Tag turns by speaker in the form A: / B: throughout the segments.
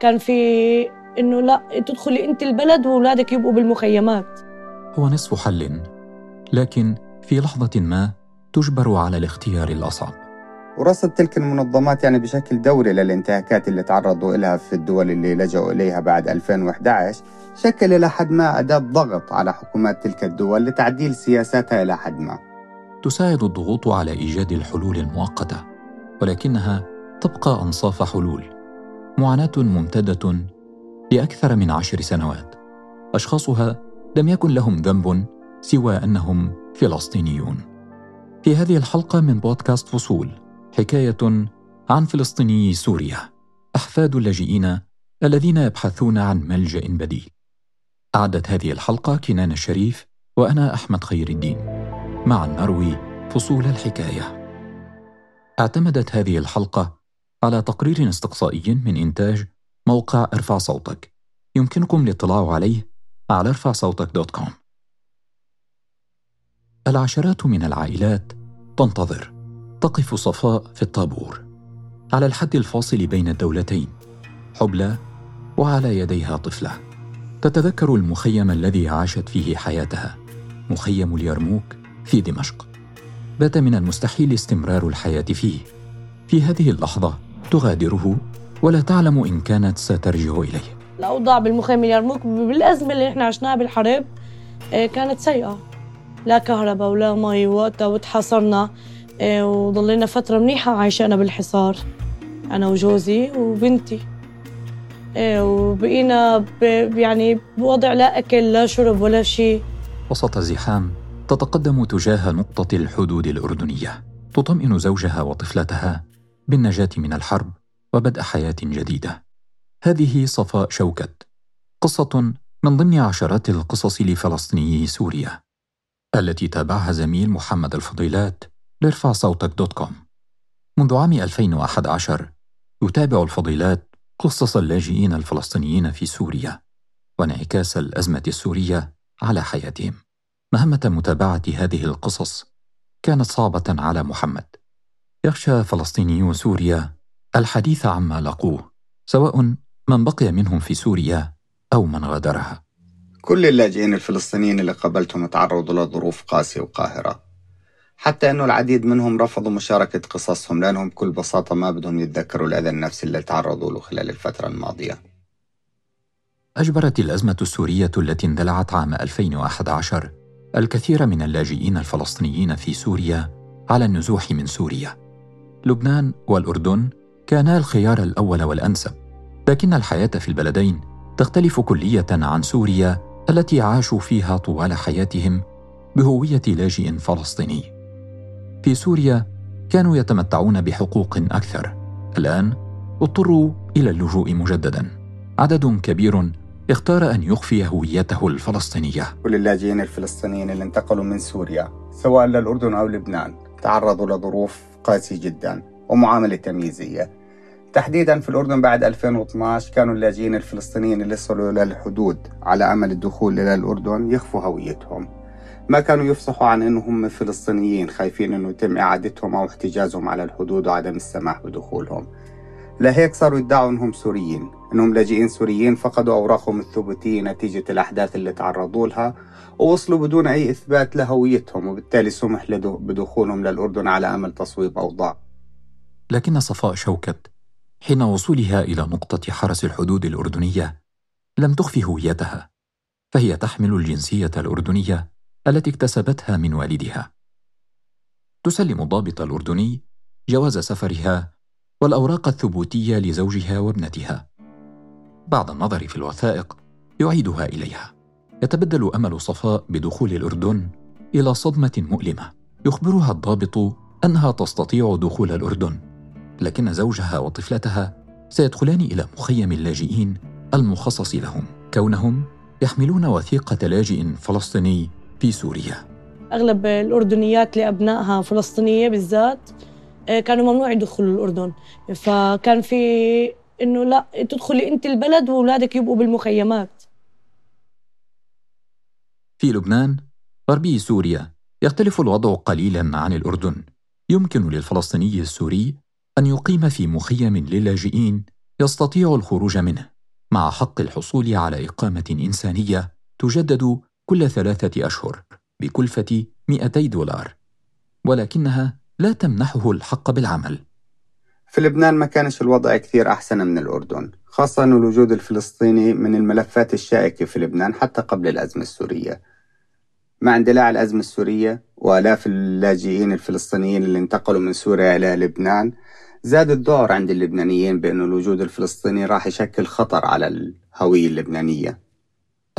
A: كان في إنه لا تدخلي أنت البلد وأولادك يبقوا بالمخيمات.
B: هو نصف حل لكن في لحظة ما تجبر على الاختيار الأصعب.
C: ورصد تلك المنظمات يعني بشكل دوري للانتهاكات اللي تعرضوا لها في الدول اللي لجأوا إليها بعد 2011 شكل إلى حد ما أداة ضغط على حكومات تلك الدول لتعديل سياساتها إلى حد ما.
B: تساعد الضغوط على إيجاد الحلول المؤقتة ولكنها تبقى أنصاف حلول. معاناة ممتدة لأكثر من عشر سنوات. أشخاصها لم يكن لهم ذنب سوى أنهم فلسطينيون. في هذه الحلقة من بودكاست فصول حكاية عن فلسطيني سوريا أحفاد اللاجئين الذين يبحثون عن ملجأ بديل. أعدت هذه الحلقة كنان الشريف وأنا أحمد خير الدين. معا نروي فصول الحكاية. اعتمدت هذه الحلقة على تقرير استقصائي من إنتاج موقع ارفع صوتك. يمكنكم الاطلاع عليه على ارفع صوتك دوت كوم. العشرات من العائلات تنتظر. تقف صفاء في الطابور. على الحد الفاصل بين الدولتين. حبلى وعلى يديها طفله تتذكر المخيم الذي عاشت فيه حياتها. مخيم اليرموك في دمشق. بات من المستحيل استمرار الحياة فيه. في هذه اللحظة تغادره ولا تعلم إن كانت سترجع إليه.
A: الاوضاع بالمخيم اليرموك بالأزمة اللي إحنا عشناها بالحرب آه، كانت سيئة. لا كهرباء ولا مي وقتها وتحاصرنا إيه، وضلينا فترة منيحة عايشانا بالحصار أنا وجوزي وبنتي. إيه، وبقينا يعني بوضع لا أكل لا شرب ولا شيء
B: وسط الزحام تتقدم تجاه نقطة الحدود الأردنية. تطمئن زوجها وطفلتها بالنجاة من الحرب وبدء حياة جديدة. هذه صفاء شوكت قصة من ضمن عشرات القصص لفلسطينيي سوريا التي تابعها زميل محمد الفضيلات لارفع صوتك دوت كوم. منذ عام 2011 يتابع الفضيلات قصص اللاجئين الفلسطينيين في سوريا وانعكاس الأزمة السورية على حياتهم. مهمة متابعة هذه القصص كانت صعبة على محمد. يخشى فلسطينيو سوريا الحديث عما لاقوه سواء من بقي منهم في سوريا أو من غادرها
C: كل اللاجئين الفلسطينيين اللي قابلتهم تعرضوا لظروف قاسية وقاهرة حتى أنه العديد منهم رفضوا مشاركة قصصهم لأنهم بكل بساطة ما بدهم يتذكروا الأذى النفسي اللي تعرضوا له خلال الفترة الماضية
B: أجبرت الأزمة السورية التي اندلعت عام 2011 الكثير من اللاجئين الفلسطينيين في سوريا على النزوح من سوريا. لبنان والأردن كانا الخيار الأول والأنسب، لكن الحياة في البلدين تختلف كلية عن سوريا التي عاشوا فيها طوال حياتهم بهوية لاجئ فلسطيني. في سوريا كانوا يتمتعون بحقوق أكثر. الآن اضطروا إلى اللجوء مجددا. عدد كبير اختار أن يخفي هويته الفلسطينية.
C: كل اللاجئين الفلسطينيين اللي انتقلوا من سوريا سواء للأردن أو لبنان تعرضوا لظروف قاسية جدا ومعاملة تمييزية. تحديدا في الأردن بعد 2012 كانوا اللاجئين الفلسطينيين اللي وصلوا للحدود على أمل الدخول إلى الأردن يخفوا هويتهم. ما كانوا يفصحوا عن إنهم فلسطينيين خايفين إنه يتم إعادتهم أو احتجازهم على الحدود وعدم السماح بدخولهم. لهيك صاروا يدعوا إنهم سوريين إنهم لاجئين سوريين فقدوا أوراقهم الثبوتية نتيجة الأحداث اللي تعرضوا لها ووصلوا بدون أي إثبات لهويتهم وبالتالي سمح بدخولهم للأردن على أمل تصويب أوضاع.
B: لكن صفاء شوكت حين وصولها إلى نقطة حرس الحدود الأردنية لم تخفي هويتها فهي تحمل الجنسية الأردنية التي اكتسبتها من والدها. تسلم الضابط الأردني جواز سفرها والأوراق الثبوتية لزوجها وابنتها. بعد النظر في الوثائق يعيدها إليها. يتبدل أمل صفاء بدخول الأردن إلى صدمة مؤلمة يخبرها الضابط أنها تستطيع دخول الأردن لكن زوجها وطفلتها سيدخلان إلى مخيم اللاجئين المخصص لهم. كونهم يحملون وثيقة لاجئ فلسطيني في سوريا.
A: أغلب الأردنيات لأبنائها فلسطينية بالذات كانوا ممنوع يدخلوا الأردن. فكان في إنه لا تدخلي أنت البلد وأولادك يبقوا بالمخيمات.
B: في لبنان غربي سوريا يختلف الوضع قليلا عن الأردن. يمكن للفلسطيني السوري أن يقيم في مخيم للاجئين يستطيع الخروج منه مع حق الحصول على إقامة إنسانية تجدد كل ثلاثة أشهر بكلفة 200 دولار. ولكنها لا تمنحه الحق بالعمل.
C: في لبنان ما كانش الوضع كثير أحسن من الأردن خاصة أن الوجود الفلسطيني من الملفات الشائكة في لبنان حتى قبل الأزمة السورية. مع اندلاع الأزمة السورية وآلاف اللاجئين الفلسطينيين اللي انتقلوا من سوريا إلى لبنان زاد الذعر عند اللبنانيين بأن الوجود الفلسطيني راح يشكل خطر على الهوية اللبنانية.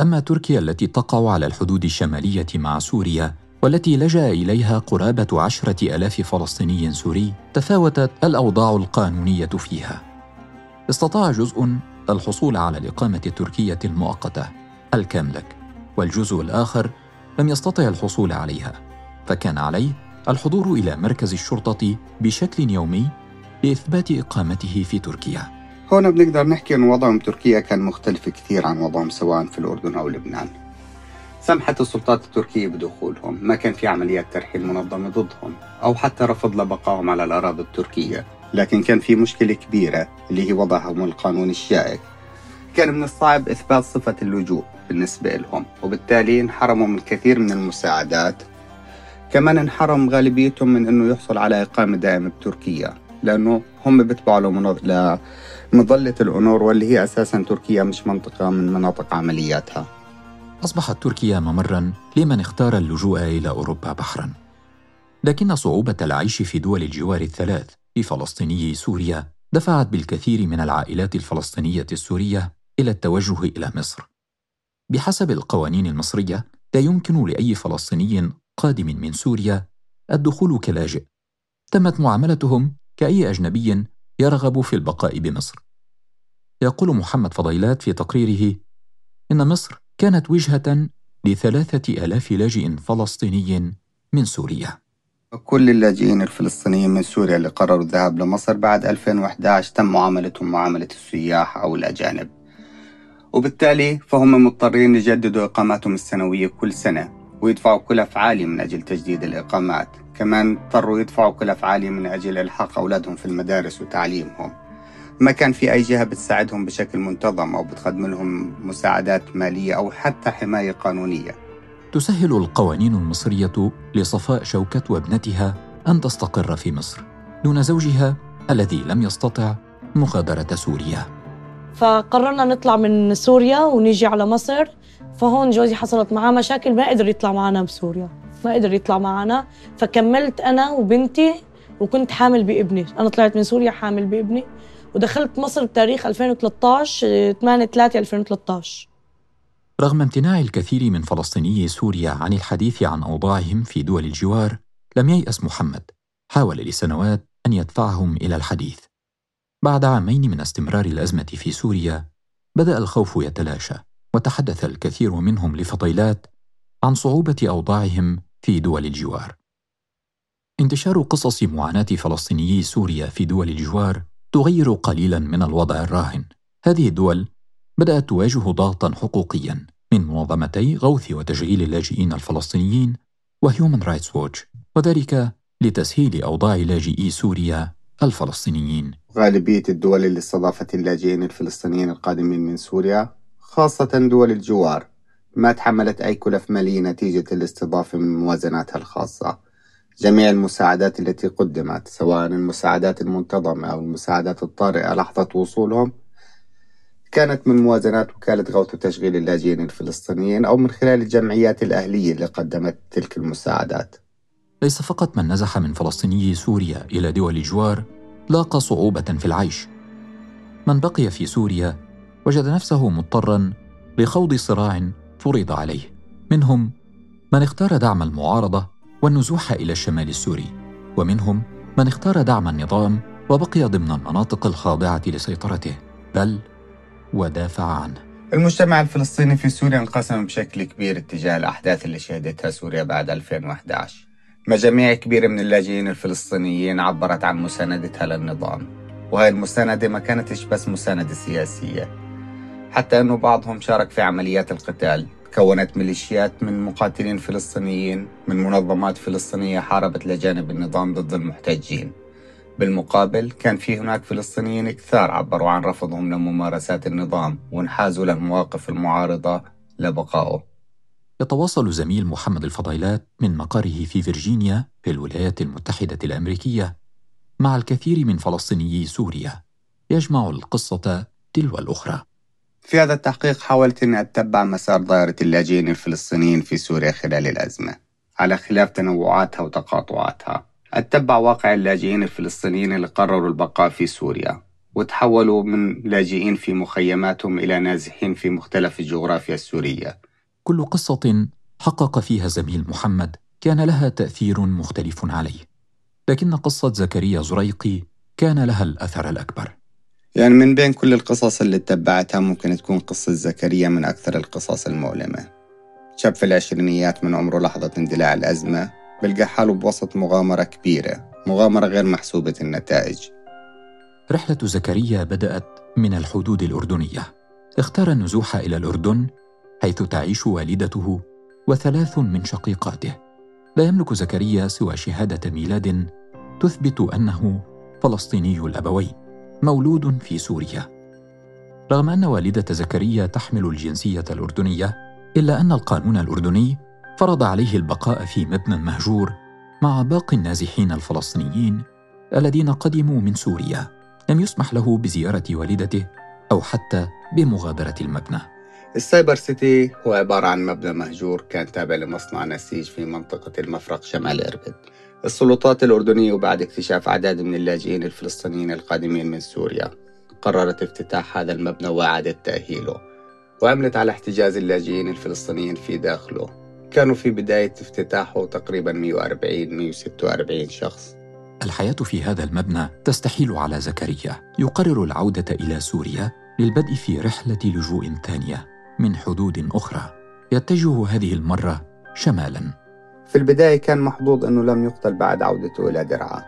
B: أما تركيا التي تقع على الحدود الشمالية مع سوريا والتي لجأ إليها قرابة عشرة ألاف فلسطيني سوري تفاوتت الأوضاع القانونية فيها. استطاع جزء الحصول على الإقامة التركية المؤقتة الكاملك والجزء الآخر لم يستطع الحصول عليها. فكان عليه الحضور إلى مركز الشرطة بشكل يومي لإثبات إقامته في تركيا.
C: هون بنقدر نحكي أن وضعهم تركيا كان مختلف كثير عن وضعهم سواء في الأردن أو لبنان. سمحت السلطات التركية بدخولهم. ما كان في عمليات ترحيل منظمة ضدهم أو حتى رفض لبقائهم على الأراضي التركية. لكن كان في مشكلة كبيرة اللي هي وضعهم القانوني الشائك. كان من الصعب إثبات صفة اللجوء بالنسبة لهم وبالتالي انحرموا من الكثير من المساعدات. كمان انحرم غالبيتهم من أنه يحصل على إقامة دائمة بتركيا لأنه هم بيتبعوا لمظلة الأونور واللي هي أساسا تركيا مش منطقة من مناطق عملياتها.
B: أصبحت تركيا ممرا لمن اختار اللجوء إلى أوروبا بحرا. لكن صعوبة العيش في دول الجوار الثلاث لفلسطيني سوريا دفعت بالكثير من العائلات الفلسطينية السورية إلى التوجه إلى مصر. بحسب القوانين المصرية لا يمكن لأي فلسطيني قادم من سوريا الدخول كلاجئ. تمت معاملتهم كأي أجنبي يرغب في البقاء بمصر. يقول محمد فضيلات في تقريره إن مصر كانت وجهة لثلاثة ألاف لاجئ فلسطيني من سوريا.
C: كل اللاجئين الفلسطينيين من سوريا اللي قرروا الذهاب لمصر بعد 2011 تم معاملتهم معاملة السياح أو الأجانب. وبالتالي فهم مضطرين يجددوا إقاماتهم السنوية كل سنة ويدفعوا كلف عالية من أجل تجديد الإقامات. كمان اضطروا يدفعوا كلف عالية من أجل إلحاق أولادهم في المدارس وتعليمهم. ما كان في أي جهة بتساعدهم بشكل منتظم أو بتقدم لهم مساعدات مالية أو حتى حماية قانونية.
B: تسهل القوانين المصرية لصفاء شوكة وابنتها أن تستقر في مصر دون زوجها الذي لم يستطع مغادرة سوريا.
A: فقررنا نطلع من سوريا ونيجي على مصر فهون جوزي حصلت معاه مشاكل ما قدر يطلع معنا بسوريا ما قدر يطلع معنا فكملت أنا وبنتي وكنت حامل بابني أنا طلعت من سوريا حامل بابني. ودخلت مصر بتاريخ 2013 8 3 2013
B: رغم امتناع الكثير من فلسطيني سوريا عن الحديث عن أوضاعهم في دول الجوار لم ييأس محمد. حاول لسنوات أن يدفعهم إلى الحديث. بعد عامين من استمرار الأزمة في سوريا بدأ الخوف يتلاشى وتحدث الكثير منهم لفضيلات عن صعوبة أوضاعهم في دول الجوار. انتشار قصص معاناة فلسطينيي سوريا في دول الجوار تغير قليلا من الوضع الراهن. هذه الدول بدأت تواجه ضغطا حقوقيا من منظمتي غوث وتشغيل اللاجئين الفلسطينيين وهيومن رايتس ووتش وذلك لتسهيل أوضاع لاجئي سوريا الفلسطينيين.
C: غالبية الدول اللي استضافت اللاجئين الفلسطينيين القادمين من سوريا خاصة دول الجوار ما تحملت أي كلف مالية نتيجة الاستضافة من موازناتها الخاصة. جميع المساعدات التي قدمت سواء المساعدات المنتظمة أو المساعدات الطارئة لحظة وصولهم كانت من موازنات وكالة غوث وتشغيل اللاجئين الفلسطينيين أو من خلال الجمعيات الأهلية اللي قدمت تلك المساعدات.
B: ليس فقط من نزح من فلسطيني سوريا إلى دول الجوار لاقى صعوبة في العيش. من بقي في سوريا وجد نفسه مضطرا لخوض صراع فرض عليه. منهم من اختار دعم المعارضة والنزوح إلى الشمال السوري. ومنهم من اختار دعم النظام وبقي ضمن المناطق الخاضعة لسيطرته بل ودافع عنه.
C: المجتمع الفلسطيني في سوريا انقسم بشكل كبير اتجاه الأحداث اللي شهدتها سوريا بعد 2011 مجاميع كبيرة من اللاجئين الفلسطينيين عبرت عن مساندتها للنظام وهي المساندة ما كانتش بس مساندة سياسية. حتى أنه بعضهم شارك في عمليات القتال كونت ميليشيات من مقاتلين فلسطينيين من منظمات فلسطينية حاربت لجانب النظام ضد المحتجين. بالمقابل كان في هناك فلسطينيين كثار عبروا عن رفضهم لممارسات النظام وانحازوا للمواقف المعارضة لبقائه.
B: يتواصل زميل محمد الفضيلات من مقره في فيرجينيا في الولايات المتحدة الأمريكية مع الكثير من فلسطينيي سوريا. يجمع القصة تلو الأخرى.
C: في هذا التحقيق حاولت أن أتبع مسار ظاهرة اللاجئين الفلسطينيين في سوريا خلال الأزمة على خلاف تنوعاتها وتقاطعاتها. أتبع واقع اللاجئين الفلسطينيين اللي قرروا البقاء في سوريا وتحولوا من لاجئين في مخيماتهم إلى نازحين في مختلف الجغرافيا السورية.
B: كل قصة حقق فيها زميل محمد كان لها تأثير مختلف عليه لكن قصة زكريا زريقي كان لها الأثر الأكبر.
C: يعني من بين كل القصص اللي اتبعتها ممكن تكون قصة زكريا من أكثر القصص المؤلمة. شاب في العشرينيات من عمره لحظة اندلاع الأزمة بلقى حاله بوسط مغامرة كبيرة مغامرة غير محسوبة النتائج.
B: رحلة زكريا بدأت من الحدود الأردنية. اختار النزوح إلى الأردن حيث تعيش والدته وثلاث من شقيقاته. لا يملك زكريا سوى شهادة ميلاد تثبت أنه فلسطيني الأبوين مولود في سوريا. رغم أن والدة زكريا تحمل الجنسية الأردنية إلا أن القانون الأردني فرض عليه البقاء في مبنى مهجور مع باقي النازحين الفلسطينيين الذين قدموا من سوريا. لم يسمح له بزيارة والدته أو حتى بمغادرة المبنى.
C: السايبر سيتي هو عبارة عن مبنى مهجور كان تابع لمصنع نسيج في منطقة المفرق شمال إربد. السلطات الأردنية وبعد اكتشاف أعداد من اللاجئين الفلسطينيين القادمين من سوريا قررت افتتاح هذا المبنى وإعادة تأهيله وعملت على احتجاز اللاجئين الفلسطينيين في داخله. كانوا في بداية افتتاحه تقريبا 140 146 شخص.
B: الحياة في هذا المبنى تستحيل على زكريا. يقرر العودة إلى سوريا للبدء في رحلة لجوء ثانية. من حدود أخرى يتجه هذه المرة شمالا.
C: في البداية كان محظوظ أنه لم يقتل بعد عودته إلى درعا.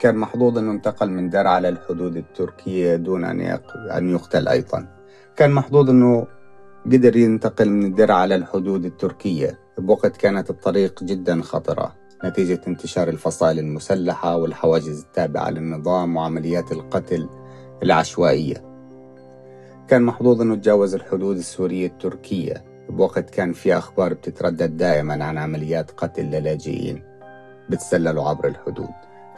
C: كان محظوظ أنه انتقل من درعا للحدود التركية دون أن يقتل أيضا. كان محظوظ أنه قدر ينتقل من درعا للحدود التركية. بوقت كانت الطريق جدا خطرة. نتيجة انتشار الفصائل المسلحة والحواجز التابعة للنظام وعمليات القتل العشوائية. كان محظوظ أنه تجاوز الحدود السورية التركية بوقت كان في أخبار بتتردد دائما عن عمليات قتل للاجئين بتسللوا عبر الحدود.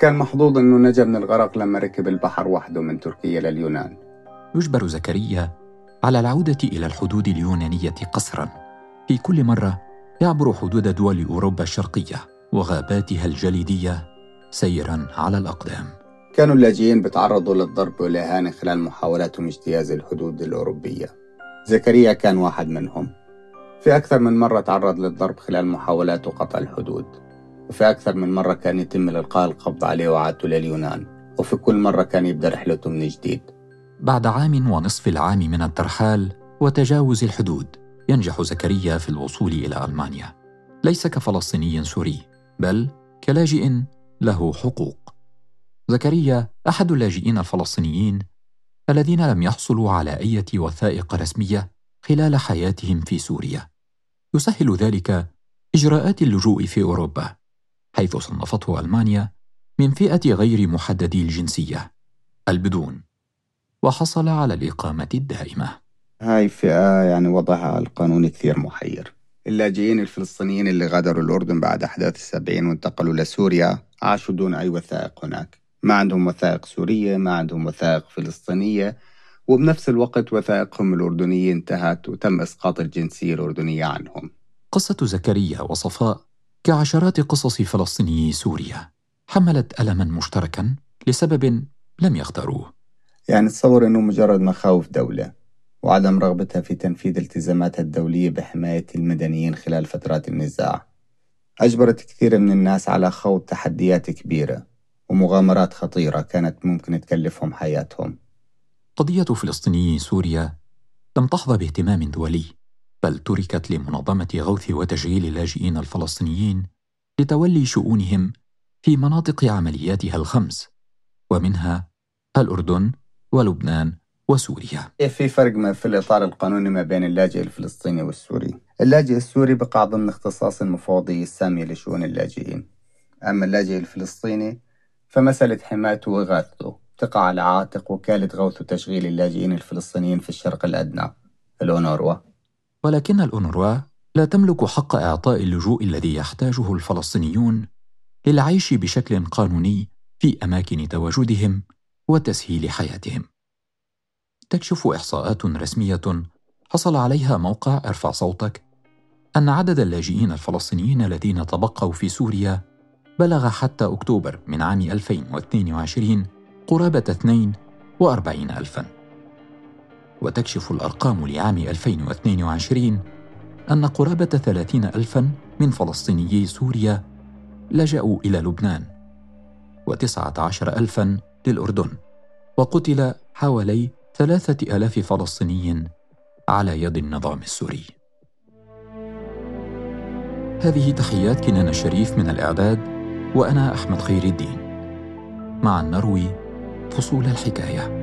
C: كان محظوظ أنه نجا من الغرق لما ركب البحر وحده من تركيا لليونان.
B: يجبر زكريا على العودة إلى الحدود اليونانية قسرا في كل مرة يعبر حدود دول أوروبا الشرقية وغاباتها الجليدية سيرا على الأقدام.
C: كانوا اللاجئين بتعرضوا للضرب والإهانة خلال محاولاتهم اجتياز الحدود الأوروبية. زكريا كان واحد منهم. في أكثر من مرة تعرض للضرب خلال محاولاته قطع الحدود. وفي أكثر من مرة كان يتم إلقاء القبض عليه وعادته لليونان. وفي كل مرة كان يبدأ رحلته من جديد.
B: بعد عام ونصف العام من الترحال وتجاوز الحدود ينجح زكريا في الوصول إلى ألمانيا. ليس كفلسطيني سوري بل كلاجئ له حقوق. زكريا أحد اللاجئين الفلسطينيين الذين لم يحصلوا على أي وثائق رسمية خلال حياتهم في سوريا. يسهل ذلك إجراءات اللجوء في أوروبا حيث صنفته ألمانيا من فئة غير محددي الجنسية البدون وحصل على الإقامة الدائمة.
C: هاي فئة يعني وضعها القانوني كثير محير. اللاجئين الفلسطينيين اللي غادروا الأردن بعد أحداث السبعين وانتقلوا لسوريا عاشوا دون أي وثائق هناك. ما عندهم وثائق سورية ما عندهم وثائق فلسطينية وبنفس الوقت وثائقهم الأردنية انتهت وتم إسقاط الجنسية الأردنية عنهم.
B: قصة زكريا وصفاء كعشرات قصص فلسطيني سوريا حملت ألما مشتركا لسبب لم يختاروه.
C: يعني تصور أنه مجرد مخاوف دولة وعدم رغبتها في تنفيذ التزاماتها الدولية بحماية المدنيين خلال فترات النزاع أجبرت كثير من الناس على خوض تحديات كبيرة. ومغامرات خطيرة كانت ممكن تكلفهم حياتهم.
B: قضية فلسطيني سوريا لم تحظى باهتمام دولي بل تركت لمنظمة غوث وتشغيل اللاجئين الفلسطينيين لتولي شؤونهم في مناطق عملياتها الخمس ومنها الأردن ولبنان وسوريا.
C: في فرق في الإطار القانوني ما بين اللاجئ الفلسطيني والسوري؟ اللاجئ السوري بقع ضمن اختصاص المفوضية السامية لشؤون اللاجئين. أما اللاجئ الفلسطيني فمسألة حمايته وإغاثته تقع على عاتق وكالة غوث وتشغيل اللاجئين الفلسطينيين في الشرق الأدنى. الأونروا
B: ولكن الأونروا لا تملك حق إعطاء اللجوء الذي يحتاجه الفلسطينيون للعيش بشكل قانوني في أماكن تواجدهم وتسهيل حياتهم. تكشف إحصاءات رسمية حصل عليها موقع ارفع صوتك أن عدد اللاجئين الفلسطينيين الذين تبقوا في سوريا بلغ حتى أكتوبر من عام 2022 قرابة 42 ألفاً. وتكشف الأرقام لعام 2022 أن قرابة 30 ألفاً من فلسطينيي سوريا لجأوا إلى لبنان وتسعة عشر ألفاً للأردن وقتل حوالي ثلاثة آلاف فلسطيني على يد النظام السوري. هذه تحيات كنان الشريف من الإعداد وأنا أحمد خير الدين. معا نروي فصول الحكاية.